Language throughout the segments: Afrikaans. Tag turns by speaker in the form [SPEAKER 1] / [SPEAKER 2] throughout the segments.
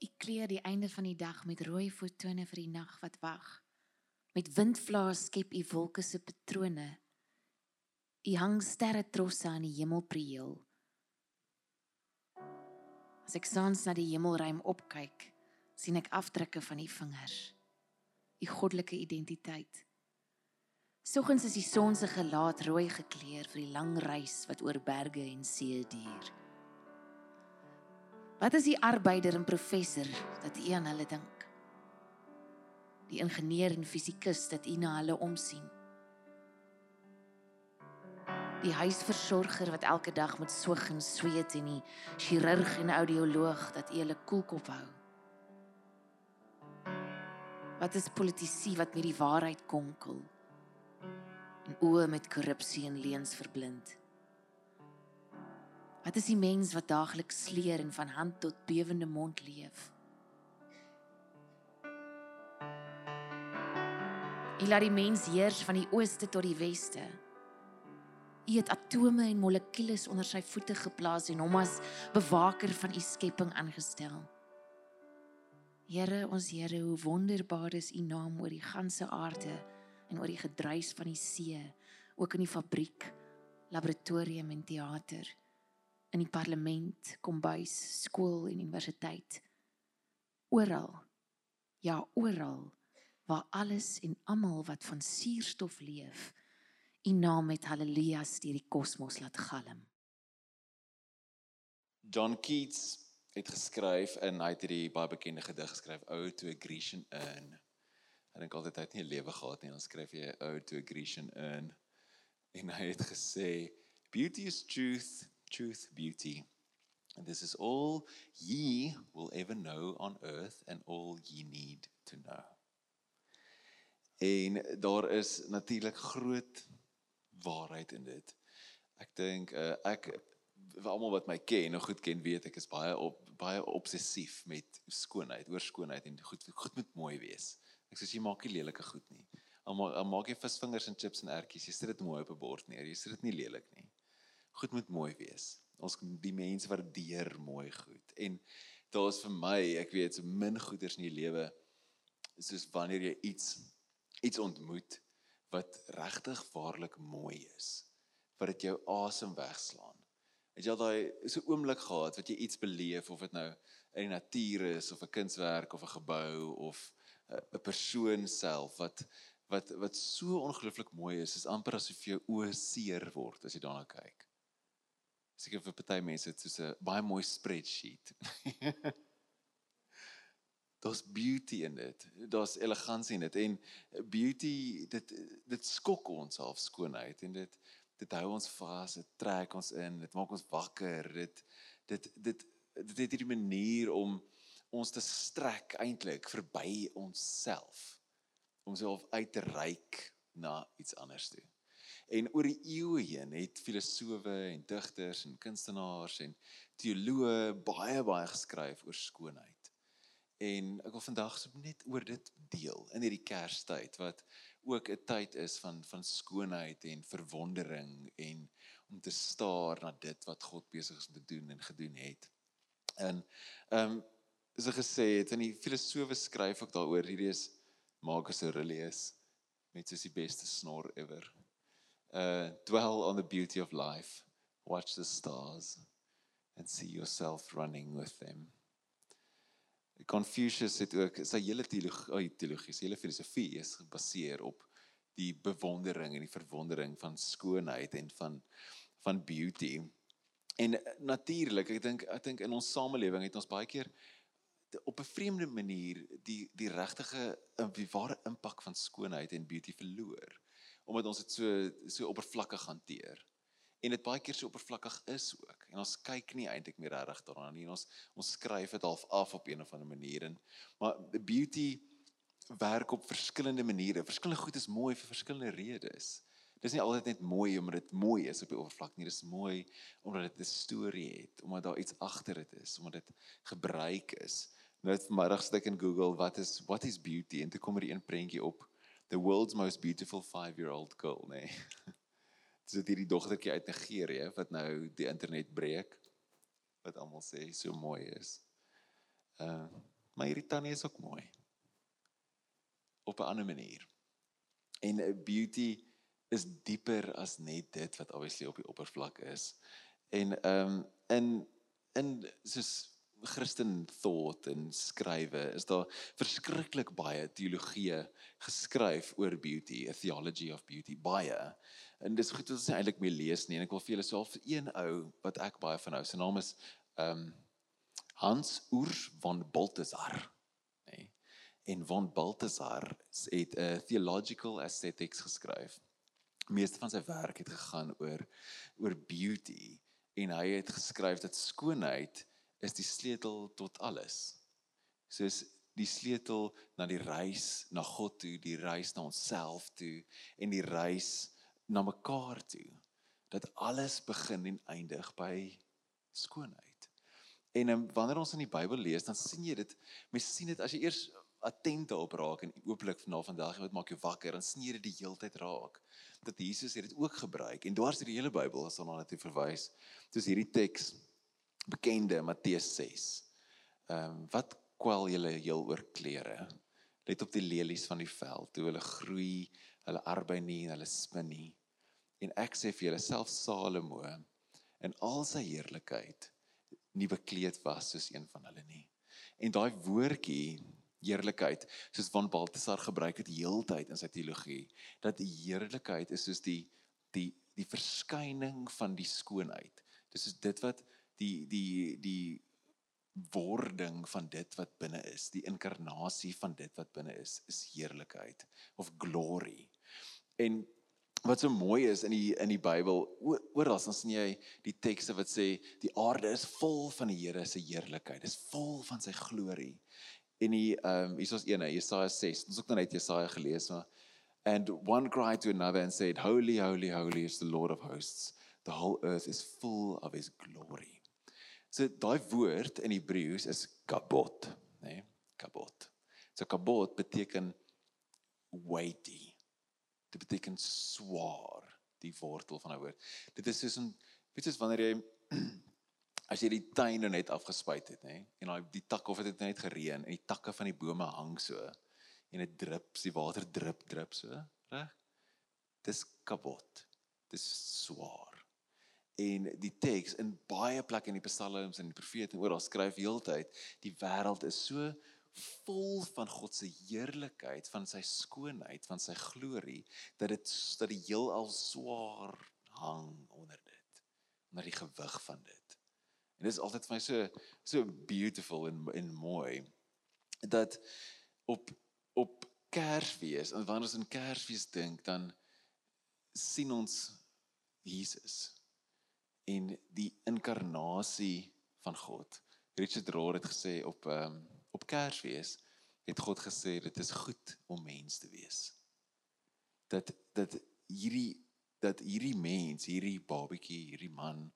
[SPEAKER 1] U kleur die einde van die dag met rooi fotone vir die nag wat wag. Met windvlae skep u wolke se patrone. U hang sterre trosse aan die hemelprieel. As ek soms na die hemelruim opkyk, sien ek afdrukke van u vingers. U goddelike identiteit. Soggens is die son se gelaat rooi gekleur vir die lang reis wat oor berge en see duur. Wat is die arbeider en professor dat u aan hulle dink? Die ingenieur en fisikus dat u na hulle omsien. Die huisversorger wat elke dag met swig en sweet en die chirurg en audioloog dat u hulle koelkop hou. Wat is politici wat met die waarheid konkel? En oë met korrupsie en leuns verblind. Wat is die mens wat daagliks sleer en van hand tot bewende mond leef? Hy laat die mens heers van die ooste tot die weste. Hy het atome en molekules onder sy voete geplaas en hom as bewaker van u skepping aangestel. Here, ons Here, hoe wonderbaar is u naam oor die ganse aarde en oor die gedruis van die see, ook in die fabriek, laboratorium en teater in die parlement, kombuis, skool en universiteit. Oral. Ja, oral waar alles en almal wat van suurstof leef, u naam met haleluja's deur die kosmos laat galm.
[SPEAKER 2] John Keats het geskryf in hy het hierdie baie bekende gedig geskryf Ode to a Grecian Urn. Ek dink altyd hy het nie 'n lewe gehad nie, dan skryf jy Ode to a Grecian Urn. En hy het gesê beauty is truth truth, beauty. And this is all ye will ever know on earth and all ye need to know. En daar is natuurlik groot waarheid in dit. Ek dink uh, ek almal wat my ken, nou goed ken, weet ek is baie op baie obsessief met skoonheid, oor skoonheid en goed goed moet mooi wees. Ek sê jy maak nie lelike goed nie. Al maak, al maak jy visvingers en chips en ertjies, jy sit dit mooi op 'n bord neer. Jy sit dit nie lelik nie goed moet mooi wees. Ons die mense waardeer mooi goed. En daar's vir my, ek weet, so min goeders in die lewe soos wanneer jy iets iets ontmoet wat regtig waarlik mooi is. Wat dit jou asem wegslaan. Het jy al daai so oomblik gehad wat jy iets beleef of dit nou in die natuur is of 'n kunswerk of 'n gebou of 'n persoon self wat wat wat so ongelooflik mooi is, is amper asof jou oë seer word as jy daarna kyk seker vir party mense dit soos 'n baie mooi spreadsheet. Daar's beauty in dit. Daar's elegansie in dit en beauty dit dit skok ons half skoonheid en dit dit hou ons vas, dit trek ons in, dit maak ons wakker. Dit dit dit dit het hierdie manier om ons te strek eintlik verby onsself om self uit te reik na iets anders toe. En oor die eeue heen het filosowe en digters en kunstenaars en teoloë baie baie geskryf oor skoonheid. En ek wil vandag net oor dit deel in hierdie Kerstyd wat ook 'n tyd is van van skoonheid en verwondering en om te staar na dit wat God besig is om te doen en gedoen het. En ehm um, so gesê het in die filosowe skryf ook daaroor hierdie is Marcus Aurelius met soos die beste snor ever uh, dwell on the beauty of life, watch the stars, and see yourself running with them. Confucius het ook sy hele teologie, teologie, sy hele filosofie is gebaseer op die bewondering en die verwondering van skoonheid en van van beauty. En natuurlik, ek dink ek dink in ons samelewing het ons baie keer op 'n vreemde manier die die regtige die ware impak van skoonheid en beauty verloor omdat ons dit so so oppervlakkig hanteer. En dit baie keer so oppervlakkig is ook. En ons kyk nie eintlik meer reg daarna nie. Ons ons skryf dit half af op een of ander manier en maar beauty werk op verskillende maniere. Verskillende goed is mooi vir verskillende redes. Dis nie altyd net mooi omdat dit mooi is op die oppervlak nie. Dis mooi omdat dit 'n storie het, omdat daar iets agter dit is, omdat dit gebruik is. Nou vanmiddag sit ek in Google wat is what is beauty en toe kom er 'n prentjie op the world's most beautiful 5-year-old girl, nê. Nee. Dis dit hierdie dogtertjie uit Nigerië wat nou die internet breek wat almal sê so mooi is. Uh Maar hierdie tannie is ook mooi. Op 'n ander manier. En beauty is dieper as net dit wat obviously op die oppervlak is. En ehm um, in in soos Christen thought en skrywe is daar verskriklik baie teologie geskryf oor beauty, a theology of beauty baie. En dis goed jy eintlik mee lees nie en ek wil vir julle self een ou wat ek baie van hou. Sy naam is ehm um, Hans Urs van Balthasar. Nee. En van Balthasar het 'n theological aesthetics geskryf. Meeste van sy werk het gegaan oor oor beauty en hy het geskryf dat skoonheid is die sleutel tot alles. Soos die sleutel na die reis na God toe, die reis na onsself toe en die reis na mekaar toe. Dat alles begin en eindig by skoonheid. En um, wanneer ons in die Bybel lees, dan sien jy dit, mens sien dit as jy eers attent daarop raak en ooplik vanaf vandag wat maak jou wakker, dan sien jy dit die heeltyd raak dat Jesus het dit ook gebruik en dwars deur die hele Bybel as ons na dit verwys. Dis hierdie teks bekende Matteus 6. Ehm um, wat kwel julle heel oor klere? Let op die lelies van die veld, hoe hulle groei, hulle arbei nie en hulle spin nie. En ek sê vir julle self Salomo in al sy heerlikheid nie bekleed was soos een van hulle nie. En daai woordjie heerlikheid soos van Baltasar gebruik het heeltyd in sy teologie dat die heerlikheid is soos die die die verskyning van die skoonheid. Dis is dit wat die die die wording van dit wat binne is, die inkarnasie van dit wat binne is, is heerlikheid of glory. En wat so mooi is in die in die Bybel, oral dan sien jy die tekste wat sê die aarde is vol van die Here se heerlikheid, is vol van sy glorie. En die ehm um, hier is een, Jesaja 6. Ons het nou net Jesaja gelees, maar and one cried to another and said, "Holy, holy, holy is the Lord of hosts. The whole earth is full of his glory." So daai woord in Hebreëus is kabot, nê? Nee? Kabot. So kabot beteken weighty. Dit beteken swaar, die wortel van 'n woord. Dit is soos 'n weet jy wanneer jy as jy die tuin nou net afgespuit het, nê? Nee? En daai die takke of dit het net gereën en die takke van die bome hang so en dit drup, die water drup, drup so, reg? Dis kabot. Dis swaar en die teks in baie plekke in die psalms en die profete oral skryf heeltyd die wêreld is so vol van God se heerlikheid, van sy skoonheid, van sy glorie dat dit dat die heelal swaar hang onder dit, onder die gewig van dit. En dit is altyd vir my so so beautiful en en mooi dat op op Kersfees, en wanneer ons aan Kersfees dink, dan sien ons Jesus en die inkarnasie van God. Richard Rohr het gesê op um, op Kersfees het God gesê dit is goed om mens te wees. Dat dat hierdie dat hierdie mens, hierdie babatjie, hierdie man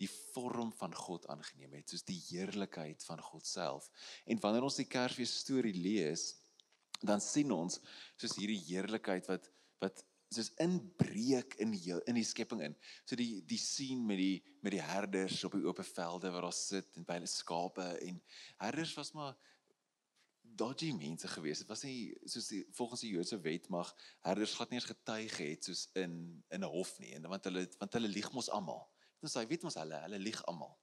[SPEAKER 2] die vorm van God aangeneem het, soos die heerlikheid van God self. En wanneer ons die Kersfees storie lees, dan sien ons soos hierdie heerlikheid wat wat soos inbreek in die in die skepping in. So die die sien met die met die herders op die oop velde waar daar sit en by hulle skape en herders was maar dodgy mense gewees. Dit was nie soos die volgens die Joodse wet mag herders glad nie eens getuig het soos in in 'n hof nie en want hulle want hulle lieg mos almal. Ons sê weet mos hulle hulle lieg almal.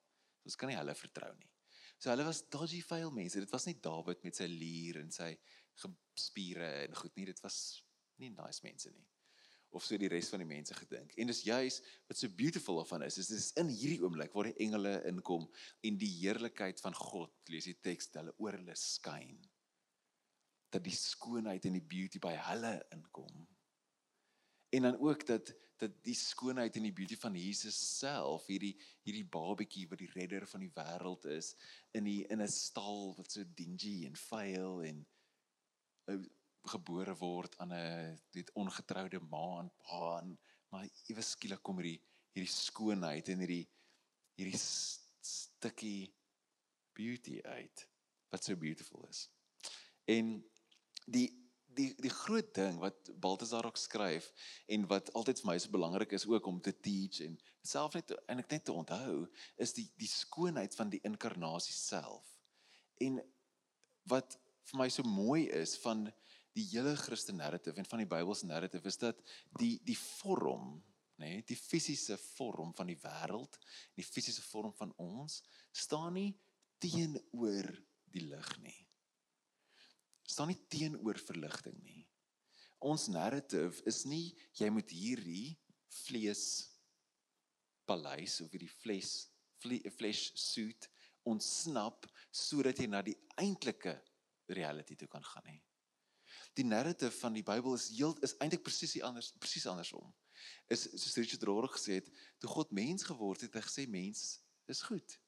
[SPEAKER 2] Ons kan nie hulle vertrou nie. So hulle was dodgy veil mense. Dit was nie Dawid met sy lier en sy gespiere en goed nie. Dit was nie nice mense nie of so die res van die mense gedink. En dis juis wat so beautiful daarvan is, is dis in hierdie oomblik waar die engele inkom en die heerlikheid van God, lees die teks, hulle oor hulle skyn. Dat die skoonheid en die beauty by hulle inkom. En dan ook dat dat die skoonheid en die beauty van Jesus self, hierdie hierdie babatjie wat die redder van die wêreld is in die in 'n stal wat so dingy en vuil en gebore word aan 'n dit ongetroude ma en pa en maar ewe skielik kom hierdie hierdie skoonheid en hierdie hierdie stukkie beauty uit wat so beautiful is. En die die die groot ding wat Baltasar ook skryf en wat altyd vir my so belangrik is ook om te teach en self net en ek net te onthou is die die skoonheid van die inkarnasie self. En wat vir my so mooi is van die hele Christen narrative en van die Bybelse narrative is dat die die vorm, nê, nee, die fisiese vorm van die wêreld, die fisiese vorm van ons staan nie teenoor die lig nie. staan nie teenoor verligting nie. Ons narrative is nie jy moet hierdie vlees paleis of hierdie vlees flesh suit ontsnap sodat jy na die eintlike reality toe kan gaan nie. Die narrative van die Bybel is heel is eintlik presies anders presies andersom. Is soos Richard Rohr gesê het, toe God mens geword het, het hy gesê mens is goed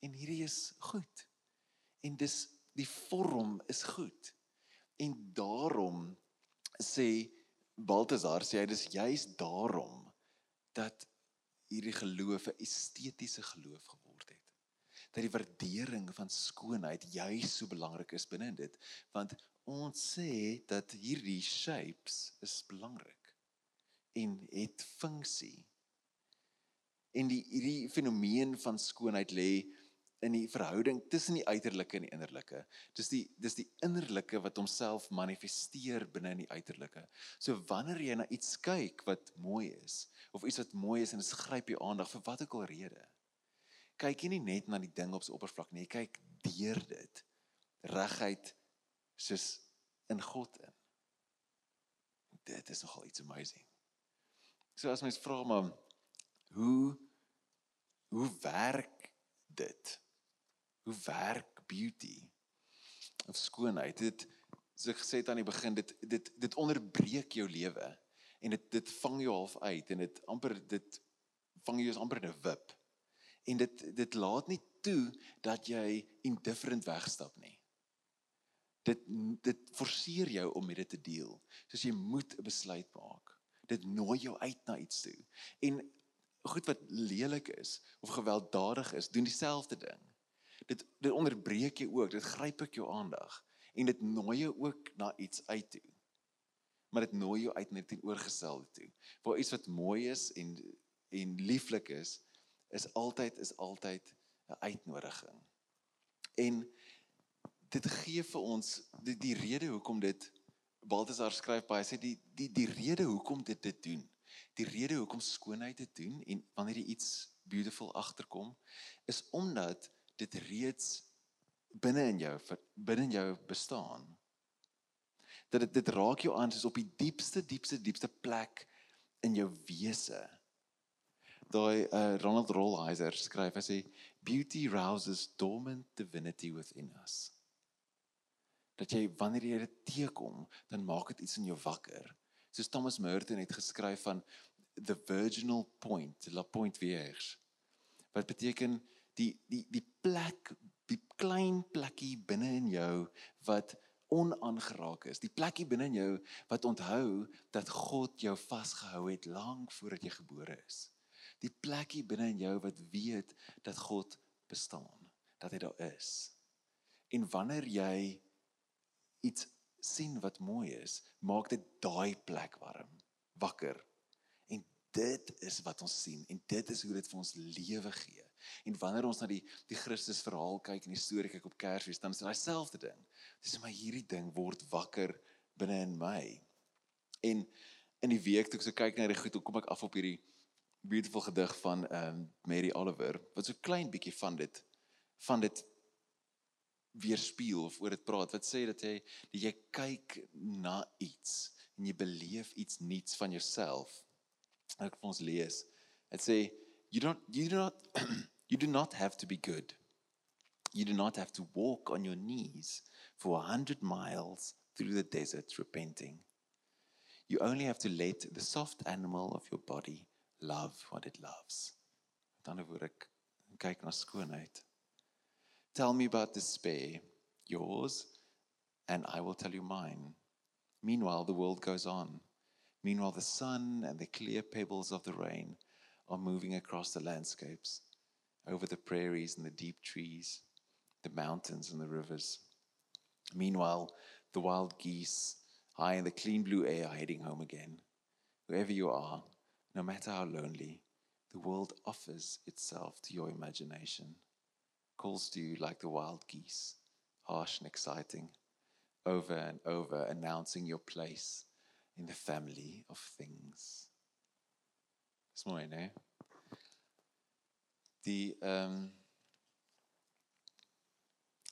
[SPEAKER 2] en hierdie is goed. En dis die vorm is goed. En daarom sê Baltasar sê hy dis juist daarom dat hierdie geloof 'n estetiese geloof geword het. Dat die waardering van skoonheid juist so belangrik is binne dit, want ons sê dat hierdie shapes is belangrik en het funksie. En die hierdie fenomeen van skoonheid lê in die verhouding tussen die uiterlike en die innerlike. Dis die dis die innerlike wat homself manifesteer binne in die uiterlike. So wanneer jy na iets kyk wat mooi is of iets wat mooi is en dit gryp jou aandag vir watter ook al rede. Kyk jy nie net na die ding op sy oppervlak nie, jy kyk deur dit reguit soos in God in. Dit is nogal iets amazing. So as mens vra maar hoe hoe werk dit? hoe werk beauty of skoonheid dit so gesê het aan die begin dit dit dit onderbreek jou lewe en dit dit vang jou half uit en dit amper dit vang jou amper in 'n wip en dit dit laat nie toe dat jy indifferent wegstap nie dit dit forceer jou om met dit te deel soos jy moet 'n besluit maak dit nooi jou uit na iets toe en goed wat lelik is of gewelddadig is doen dieselfde ding dit dit onderbreek jou ook, dit gryp ek jou aandag en dit nooi jou ook na iets uit toe. Maar dit nooi jou uit net teenoorgestelde toe. Waar iets wat mooi is en en lieflik is, is altyd is altyd 'n uitnodiging. En dit gee vir ons die, die rede hoekom dit Baltasar skryf baie sê die die die rede hoekom dit dit doen. Die rede hoekom skoonheid dit doen en wanneer jy iets beautiful agterkom is omdat dit reeds binne in jou binne in jou bestaan. Dat dit dit raak jou aan soos op die diepste diepste diepste plek in jou wese. Daai uh, Ronald Rolheiser skryf hy sê beauty rouses dormant divinity within us. Dat jy wanneer jy dit teekom, dan maak dit iets in jou wakker. Soos Thomas Merton het geskryf van the virginal point, la point vierge. Wat beteken die die die plek die klein plekkie binne in jou wat onaangeraak is die plekkie binne in jou wat onthou dat God jou vasgehou het lank voordat jy gebore is die plekkie binne in jou wat weet dat God bestaan dat hy daar is en wanneer jy iets sien wat mooi is maak dit daai plek warm wakker en dit is wat ons sien en dit is hoe dit vir ons lewe gee En wanneer ons na die die Christus verhaal kyk en die storie kyk op Kersfees, dan is dit dieselfde ding. Dis maar hierdie ding word wakker binne in my. En in die week toe ek so kyk na die goed, hoe kom ek af op hierdie beautiful gedig van ehm um, Mary Oliver wat so klein bietjie van dit van dit weerspieël of oor dit praat. Wat sê dat jy dat jy kyk na iets en jy beleef iets nuuts van jouself. Ek vir ons lees. Dit sê you don't you do not you do not have to be good you do not have to walk on your knees for a hundred miles through the desert repenting you only have to let the soft animal of your body love what it loves dan word ek kyk na skoonheid tell me about despair yours and i will tell you mine meanwhile the world goes on meanwhile the sun and the clear pebbles of the rain are moving across the landscapes, over the prairies and the deep trees, the mountains and the rivers. Meanwhile, the wild geese, high in the clean blue air, are heading home again. Wherever you are, no matter how lonely, the world offers itself to your imagination, calls to you like the wild geese, harsh and exciting over and over announcing your place in the family of things. Dis mooi, né? Die um,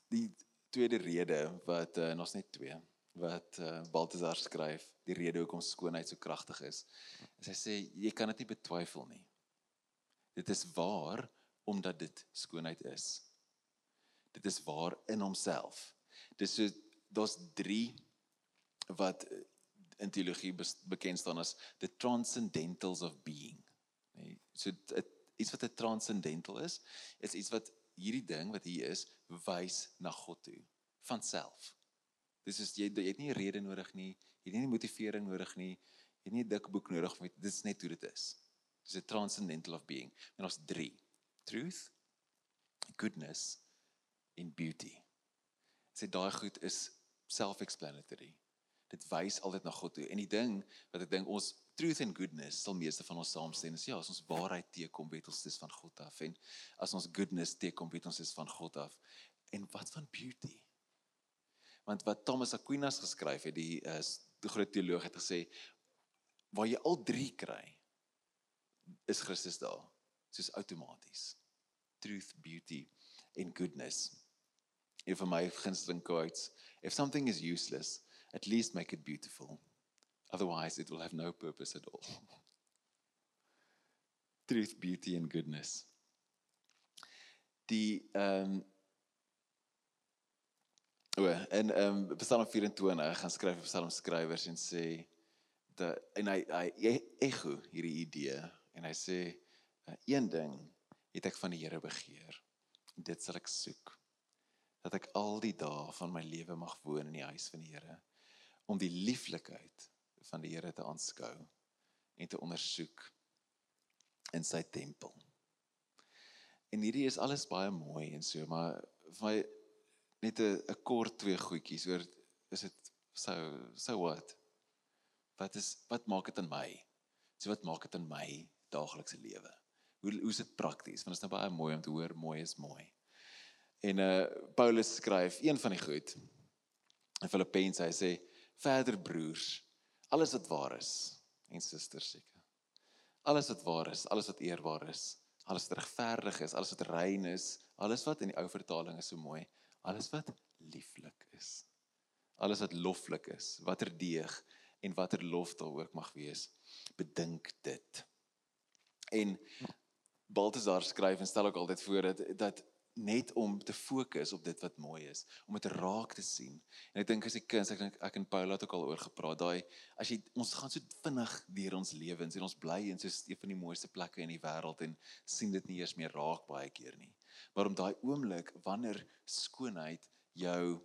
[SPEAKER 2] die tweede rede wat uh, ons net twee wat uh, Baltasar skryf, die rede hoekom skoonheid so kragtig is. is hy sê jy kan dit nie betwyfel nie. Dit is waar omdat dit skoonheid is. Dit is waar in homself. Dis so daar's 3 wat in teologie bekend staan as the transcendentals of being. Nee, so it, iets wat 'n transcendental is, is iets wat hierdie ding wat hier is wys na God toe van self. Dis is jy jy het nie 'n rede nodig nie, jy het nie motivering nodig nie, jy het nie 'n dik boek nodig om dit is net hoe dit is. Dis 'n transcendental of being. En ons 3. Truth, goodness and beauty. Sê daai goed is self-explanatory. Dit wys altyd na God toe. En die ding wat ek dink ons truth and goodness sal meeste van ons saamstem is ja, as ons waarheid teekom, weet ons dis van God af en as ons goodness teekom, weet ons dis van God af. En wat van beauty? Want wat Thomas Aquinas geskryf het, die uh, die groot teoloog het gesê waar jy al drie kry is Christus daar. Soos outomaties. Truth, beauty and goodness. If my gunsteling quotes, if something is useless, at least make it beautiful. Otherwise, it will have no purpose at all. Truth, beauty, and goodness. Die ehm um, O, en ehm um, Psalm 24 gaan skryf Psalm skrywers en sê dat en hy hy ego hierdie idee en hy sê een ding het ek van die Here begeer dit sal ek soek dat ek al die dae van my lewe mag woon in die huis van die Here om die lieflikheid van die Here te aanskou en te ondersoek in sy tempel. En hierdie is alles baie mooi en so, maar vir my net 'n kort twee goedjies oor is dit so so wat? Wat is wat maak dit in my? So wat maak dit in my daaglikse lewe? Hoe hoe is dit prakties? Want dit is nou baie mooi om te hoor mooi is mooi. En uh Paulus skryf een van die goed in Filippense hy sê verder broers alles wat waar is en susters seker. Alles wat waar is, alles wat eerbaar is, alles wat regverdig is, alles wat rein is, alles wat in die ou vertaling is so mooi, alles wat lieflik is. Alles wat loflik is, watter deeg en watter lof daar ook mag wees, bedink dit. En Baltasar skryf en stel ook altyd voor dat dat net om te fokus op dit wat mooi is, om dit raak te sien. En ek dink as ek kinders, ek dink ek en Paula het ook al oor gepraat, daai as jy ons gaan so vinnig deur ons lewens en ons bly in so 'n van die mooiste plekke in die wêreld en sien dit nie eers meer raak baie keer nie. Maar om daai oomblik wanneer skoonheid jou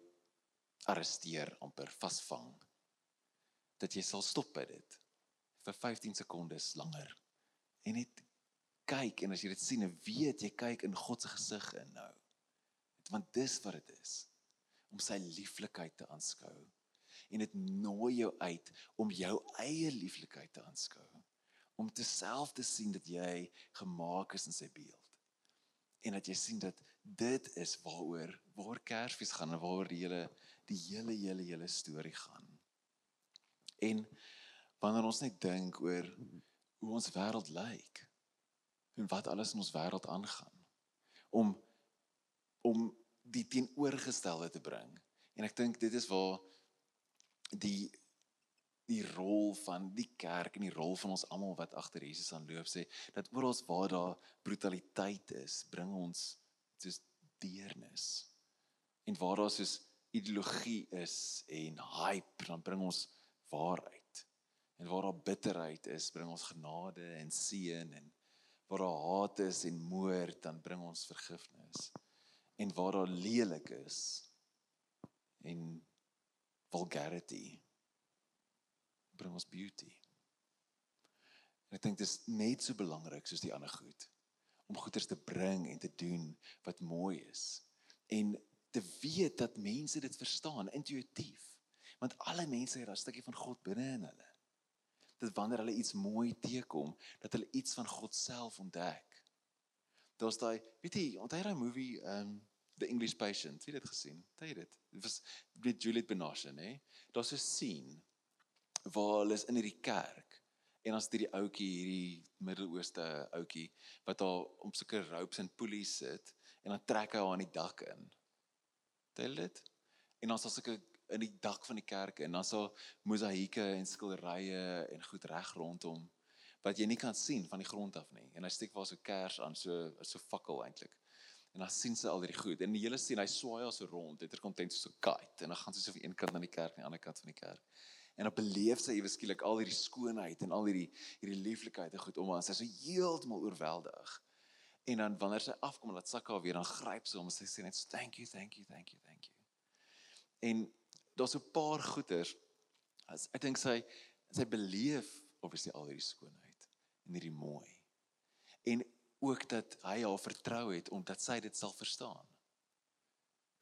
[SPEAKER 2] arresteer amper vasvang dat jy sal stop by dit vir 15 sekondes langer en net kyk en as jy dit sien en weet jy kyk in God se gesig in nou. Want dis wat dit is om sy lieflikheid te aanskou. En dit nooi jou uit om jou eie lieflikheid te aanskou. Om te self te sien dat jy gemaak is in sy beeld. En dat jy sien dat dit is waaroor waar Kersfees gaan en waaroor die hele die hele hele hele storie gaan. En wanneer ons net dink oor hoe ons wêreld lyk, en wat alles in ons wêreld aangaan om om die teenoorgestelde te bring. En ek dink dit is waar die die rol van die kerk en die rol van ons almal wat agter Jesus aanloop sê dat oral waar daar brutaliteit is, bring ons soos deernis. En waar daar soos ideologie is en hype, dan bring ons waarheid. En waar daar bitterheid is, bring ons genade en seën en waar daar haat is en moord, dan bring ons vergifnis. En waar daar lelik is en vulgarity bring ons beauty. En ek dink dit is net so belangrik soos die ander goed om goeders te bring en te doen wat mooi is en te weet dat mense dit verstaan intuïtief want alle mense het 'n stukkie van God binne in hulle dat wanneer hulle iets mooi teekom, dat hulle iets van God self ontdek. Daar's daai, weet jy, onthou daai movie um The English Patient, het dit gesien? Het jy dit? Dit was met Juliet Binoche, nê? Daar's 'n scene waar hulle is in hierdie kerk en as dit die ouetjie hierdie Midde-Ooste ouetjie wat daar op sulke ropes en pulleys sit en dan trek hy haar aan die dak in. Tel dit? En dan is daar sulke in die dak van die kerk en dan so mosaïeke en skilderye en goed reg rondom wat jy nie kan sien van die grond af nie. En hy steek waar so kers aan, so so fakkel eintlik. En dan sien sy al hierdie goed. En die hele sien hy swaai as so rond, dit is kontent so kite en dan gaan sy so van een kant aan die kerk en aan die ander kant van die kerk. En dan beleef sy ewe skielik al hierdie skoonheid en al hierdie hierdie lieflikheid en goed om haar. Sy is so heeltemal oorweldig. En dan wanneer sy afkom en laat sak haar weer, dan gryp sy hom en sy sê net thank you, thank you, thank you, thank you. En daar's 'n paar goeters as ek dink sy sy beleef obviously al hierdie skoonheid en hierdie mooi. En ook dat hy haar vertrou het omdat sy dit sal verstaan.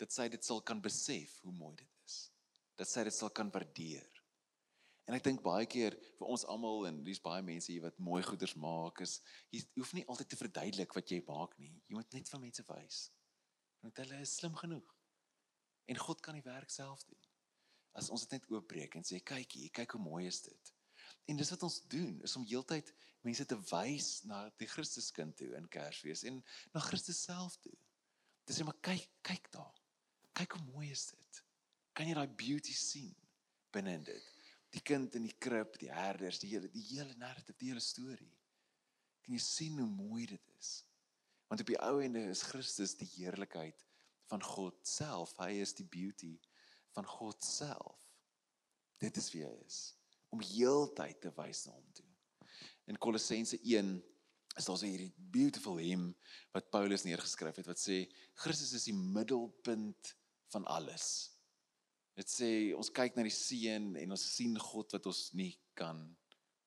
[SPEAKER 2] Dat sy dit sal kan besef hoe mooi dit is. Dat sy dit sal kan waardeer. En ek dink baie keer vir ons almal en dis baie mense hier wat mooi goeders maak is jy hoef nie altyd te verduidelik wat jy maak nie. Jy moet net vir mense wys. Want hulle is slim genoeg. En God kan die werk self doen. As ons dit net oopbreek en sê kyk hier, kyk hoe mooi is dit. En dis wat ons doen, is om heeltyd mense te wys na die Christuskind toe in Kersfees en na Christus self toe. Dis net maar kyk, kyk daar. Kyk hoe mooi is dit. Kan jy daai beauty sien binne in dit? Die kind in die krib, die herders, die hele die hele narrative, die hele storie. Kan jy sien hoe mooi dit is? Want op die ou ende is Christus die heerlikheid van God self. Hy is die beauty van God self. Dit is wie hy is om heeltyd te wys na hom toe. In Kolossense 1 is daar so hierdie beautiful hymn wat Paulus neergeskryf het wat sê Christus is die middelpunt van alles. Dit sê ons kyk na die seën en ons sien God wat ons nie kan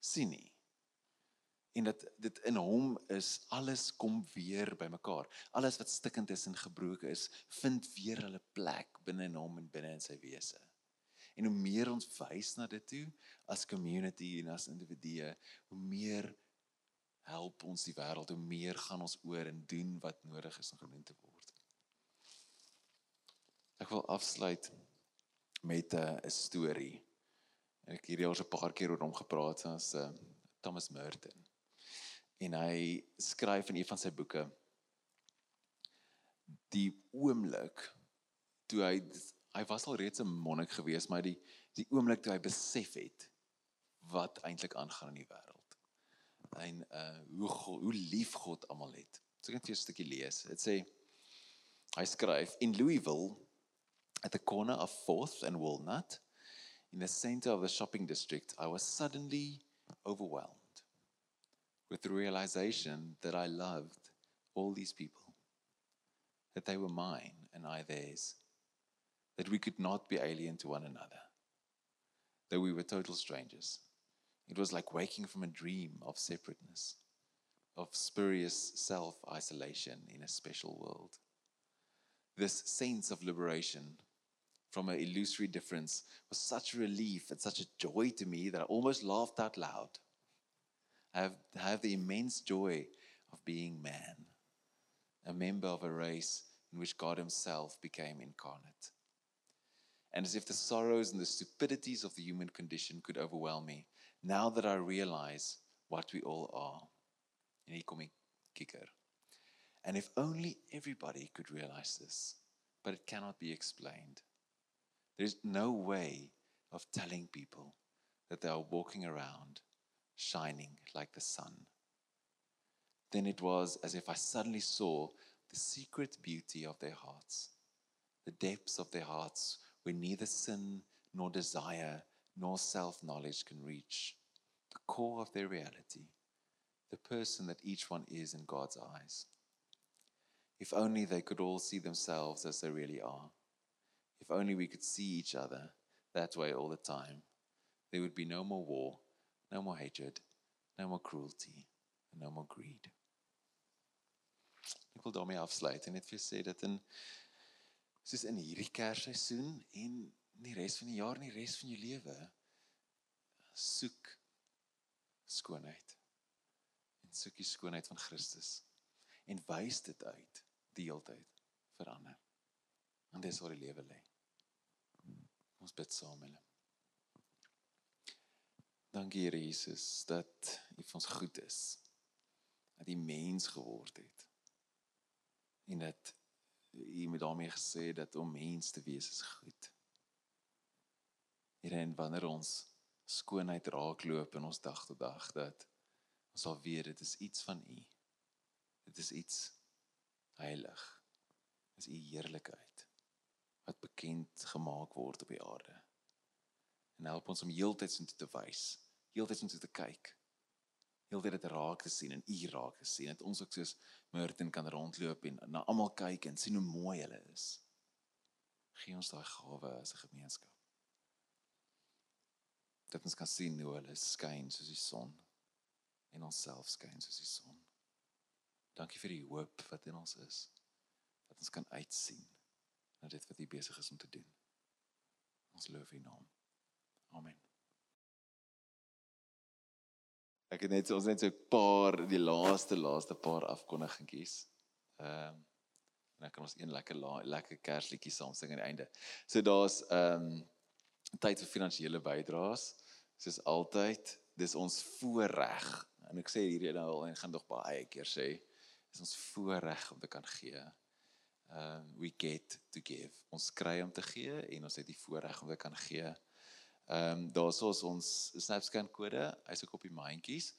[SPEAKER 2] sien nie. En dat dit in hom is alles kom weer bymekaar. Alles wat stikkend is en gebroken is, vind weer hulle plek binne in hom en binne in sy wese. En hoe meer ons wys na dit toe as community en as individue, hoe meer help ons die wêreld, hoe meer gaan ons oor en doen wat nodig is om gedoen te word. Ek wil afsluit met 'n uh, storie. Ek hierdie al so 'n paar keer oor hom gepraat as uh, Thomas Merton. En hy skryf in een van sy boeke die oomblik toe hy hy was al reeds 'n monnik gewees, maar die die oomblik toe hy besef het wat eintlik aangaan in die wêreld. En uh hoe God, hoe lief God almal het. So ek net vir 'n stukkie lees. Dit sê hy skryf in Louisville at the corner of 4th and Walnut in the center of the shopping district, I was suddenly overwhelmed with the realization that I loved all these people, that they were mine and I theirs that we could not be alien to one another, that we were total strangers. It was like waking from a dream of separateness, of spurious self isolation in a special world. This sense of liberation from an illusory difference was such a relief and such a joy to me that I almost laughed out loud. Have, have the immense joy of being man, a member of a race in which God Himself became incarnate and as if the sorrows and the stupidities of the human condition could overwhelm me, now that I realize what we all are. En hier kikker. And if only everybody could realize this, but it cannot be explained. There's no way of telling people that they are walking around shining like the sun. Then it was as if I suddenly saw the secret beauty of their hearts, the depths of their hearts where neither sin nor desire nor self knowledge can reach, the core of their reality, the person that each one is in God's eyes. If only they could all see themselves as they really are. If only we could see each other that way all the time, there would be no more war, no more hatred, no more cruelty, and no more greed. Ek wil daarmee afsluit en net vir sê dat in soos in hierdie kersseisoen en die res van die jaar en die res van jou lewe soek skoonheid en soek die skoonheid van Christus en wys dit uit die heeltyd verander En dis waar die lewe lê. Ons bid saam hulle. Dankie Here Jesus dat U vir ons goed is. Dat U mens geword het. En dat U met daarmee gesê dat om mens te wees is goed. Here en wanneer ons skoonheid raakloop in ons dag tot dag dat ons sal weet dit is iets van U. Dit is iets heilig. Dit is U heerlikheid wat bekend gemaak word op die aarde. En help ons om heeltyd so te wys, heeltyd so te kyk. Heeltyd dit raak te sien en U raak te sien. Dat ons ook soos Merton kan rondloop en na almal kyk en sien hoe mooi hulle is. Gee ons daai gawe as 'n gemeenskap. Dat ons kan sien hoe hulle skyn soos die son en onsself skyn soos die son. Dankie vir die hoop wat in ons is. Dat ons kan uitsien na dit wat U besig is om te doen. Ons loof U naam. Amen. Ek het net ons net so 'n paar die laaste laaste paar afkondigingetjies. Ehm um, en dan kan ons een lekker la, lekker kersliedjie saam sing aan die einde. So daar's ehm um, tyd vir finansiële bydraes. Soos altyd, dis ons voorreg. En ek sê hierdie nou al en gaan nog baie keer sê, is ons voorreg om te kan gee. Ehm um, we get to give. Ons kry om te gee en ons het die voorreg om te kan gee. Ehm um, daar's ons Snapscan kode, hy's ook op die mandjies.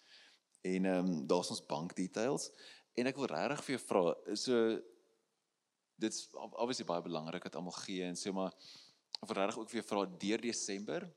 [SPEAKER 2] En ehm um, daar's ons bankdetails en ek wil regtig vir jou vra, so dit's obviously baie belangrik dat almal gee en sê maar of regtig ook vir jou vra deur Desember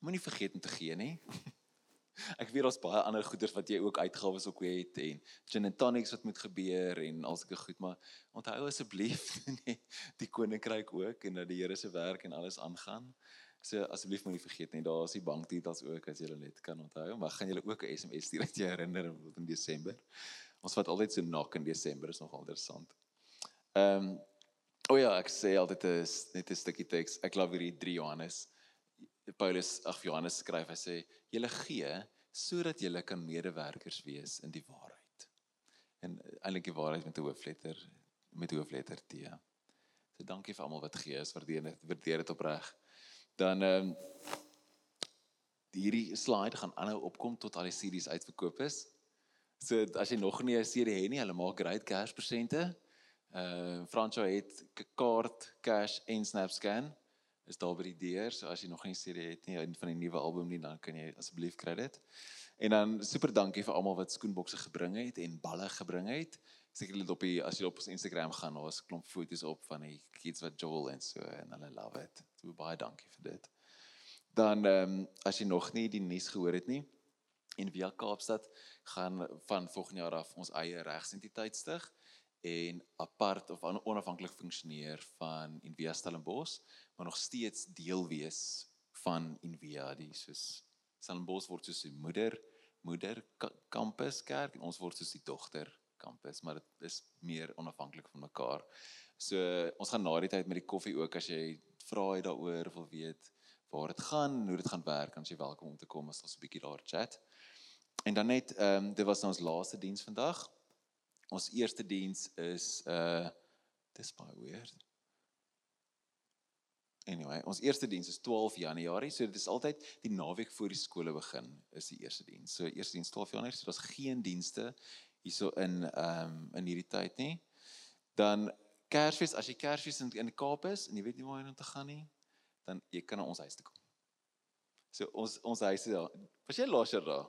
[SPEAKER 2] moenie vergeet om te gee nie. ek weet daar's baie ander goeders wat jy ook uitgawes op het en gin and tonics wat moet gebeur en alsulke goed, maar onthou asseblief die koninkryk ook en dat die Here se werk en alles aangaan. So asseblief moenie vergeet nie, daar is die bankdetails ook as jy net kan onthou, maar gaan julle ook 'n SMS stuur dat jy herinner word in Desember. Ons vat altyd so nak in Desember is nogal interessant. Ehm um, o oh ja, ek sê altyd is net 'n stukkie teks. Ek glo hierdie 3 Johannes Paulus ag Johannes skryf hy sê julle gee sodat julle kan medewerkers wees in die waarheid. En eintlik die waarheid met 'n hoofletter met hoofletter T. So dankie vir almal wat gee. Ons waardeer dit. Waardeer dit opreg dan ehm um, hierdie slide gaan aanhou opkom tot al die series uitverkoop is. So as jy nog nie 'n serie het nie, hulle maak great Kerspresente. Uh Franco het kaart, cash en SnapScan is daar by die deur. So as jy nog nie 'n serie het nie van die nuwe album nie, dan kan jy asseblief kry dit. En dan super dankie vir almal wat skoenbokse gebring het en balle gebring het. Seker dit op die as jy op ons Instagram gaan, daar's klomp foto's op van die kids wat Joel en so en hulle love it. So baie dankie vir dit. Dan ehm um, as jy nog nie die nuus gehoor het nie, en via Kaapstad gaan van volgende jaar af ons eie regsentiteit stig en apart of onafhanklik funksioneer van Envia Stellenbosch, maar nog steeds deel wees van Envia, die soos Stellenbosch word soos die moeder moeder kampus kerk en ons word soos die dogter kampus, maar dit is meer onafhanklik van mekaar. So ons gaan na die tyd met die koffie ook as jy vra jy daaroor of wil weet waar dit gaan, hoe dit gaan werk, dan is jy welkom om te kom as ons 'n bietjie daar chat. En dan net ehm um, dit was nou ons laaste diens vandag. Ons eerste diens is uh dis baie weird. Anyway, ons eerste diens is 12 Januarie, so dit is altyd die naweek voor die skole begin is die eerste diens. So eerste diens 12 Januarie, so daar's geen dienste hierso in ehm um, in hierdie tyd nie. Dan Kersfees, as jy Kersfees in in die Kaap is en jy weet nie waar jy om te gaan nie, dan jy kan na ons huis toe kom. So ons ons huis is daar. Was jy laas jaar daar?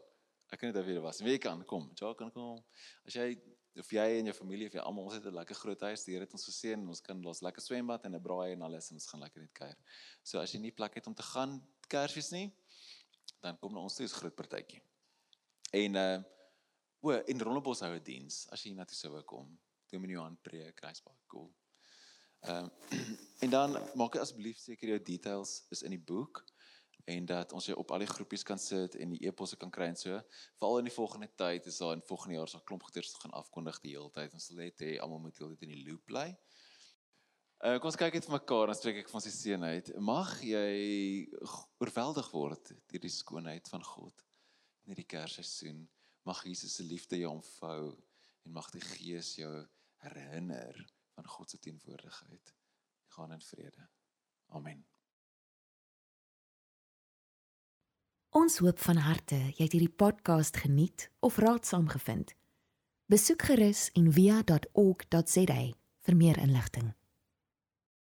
[SPEAKER 2] Ek kan net weer was. Wie kan kom? Ja, kan kom. As jy of jy en jou familie of jy almal ons het 'n lekker groot huis. Die Here het ons geseën en ons kan los lekker swembad en 'n braai en alles en ons gaan lekker net kuier. So as jy nie plek het om te gaan Kersfees nie, dan kom na ons toe is groot partytjie. En uh O, in Rondebos hou 'n diens as jy na toe sou kom. Dominee Johan preek, hy's baie cool. Ehm um, en dan maak asseblief seker jou details is in die boek en dat ons jou op al die groepies kan sit en die e-posse kan kry en so. Veral in die volgende tyd is daar in volgende jaar sal klomp goeders gaan afkondig die hele tyd. Ons sal net hê almal moet heeltyd in die loop bly. Uh, kom ons kyk net vir mekaar en spreek ek van sy seën uit. Mag jy oorweldig word deur die skoonheid van God in hierdie Kersseisoen. Mag Jesus se liefde jou omvou en mag die Gees jou herinner van God se teenwoordigheid. Gaan in vrede. Amen.
[SPEAKER 1] Ons hoop van harte jy het hierdie podcast geniet of raadsaam gevind. Besoek gerus en via.ok.za vir meer inligting.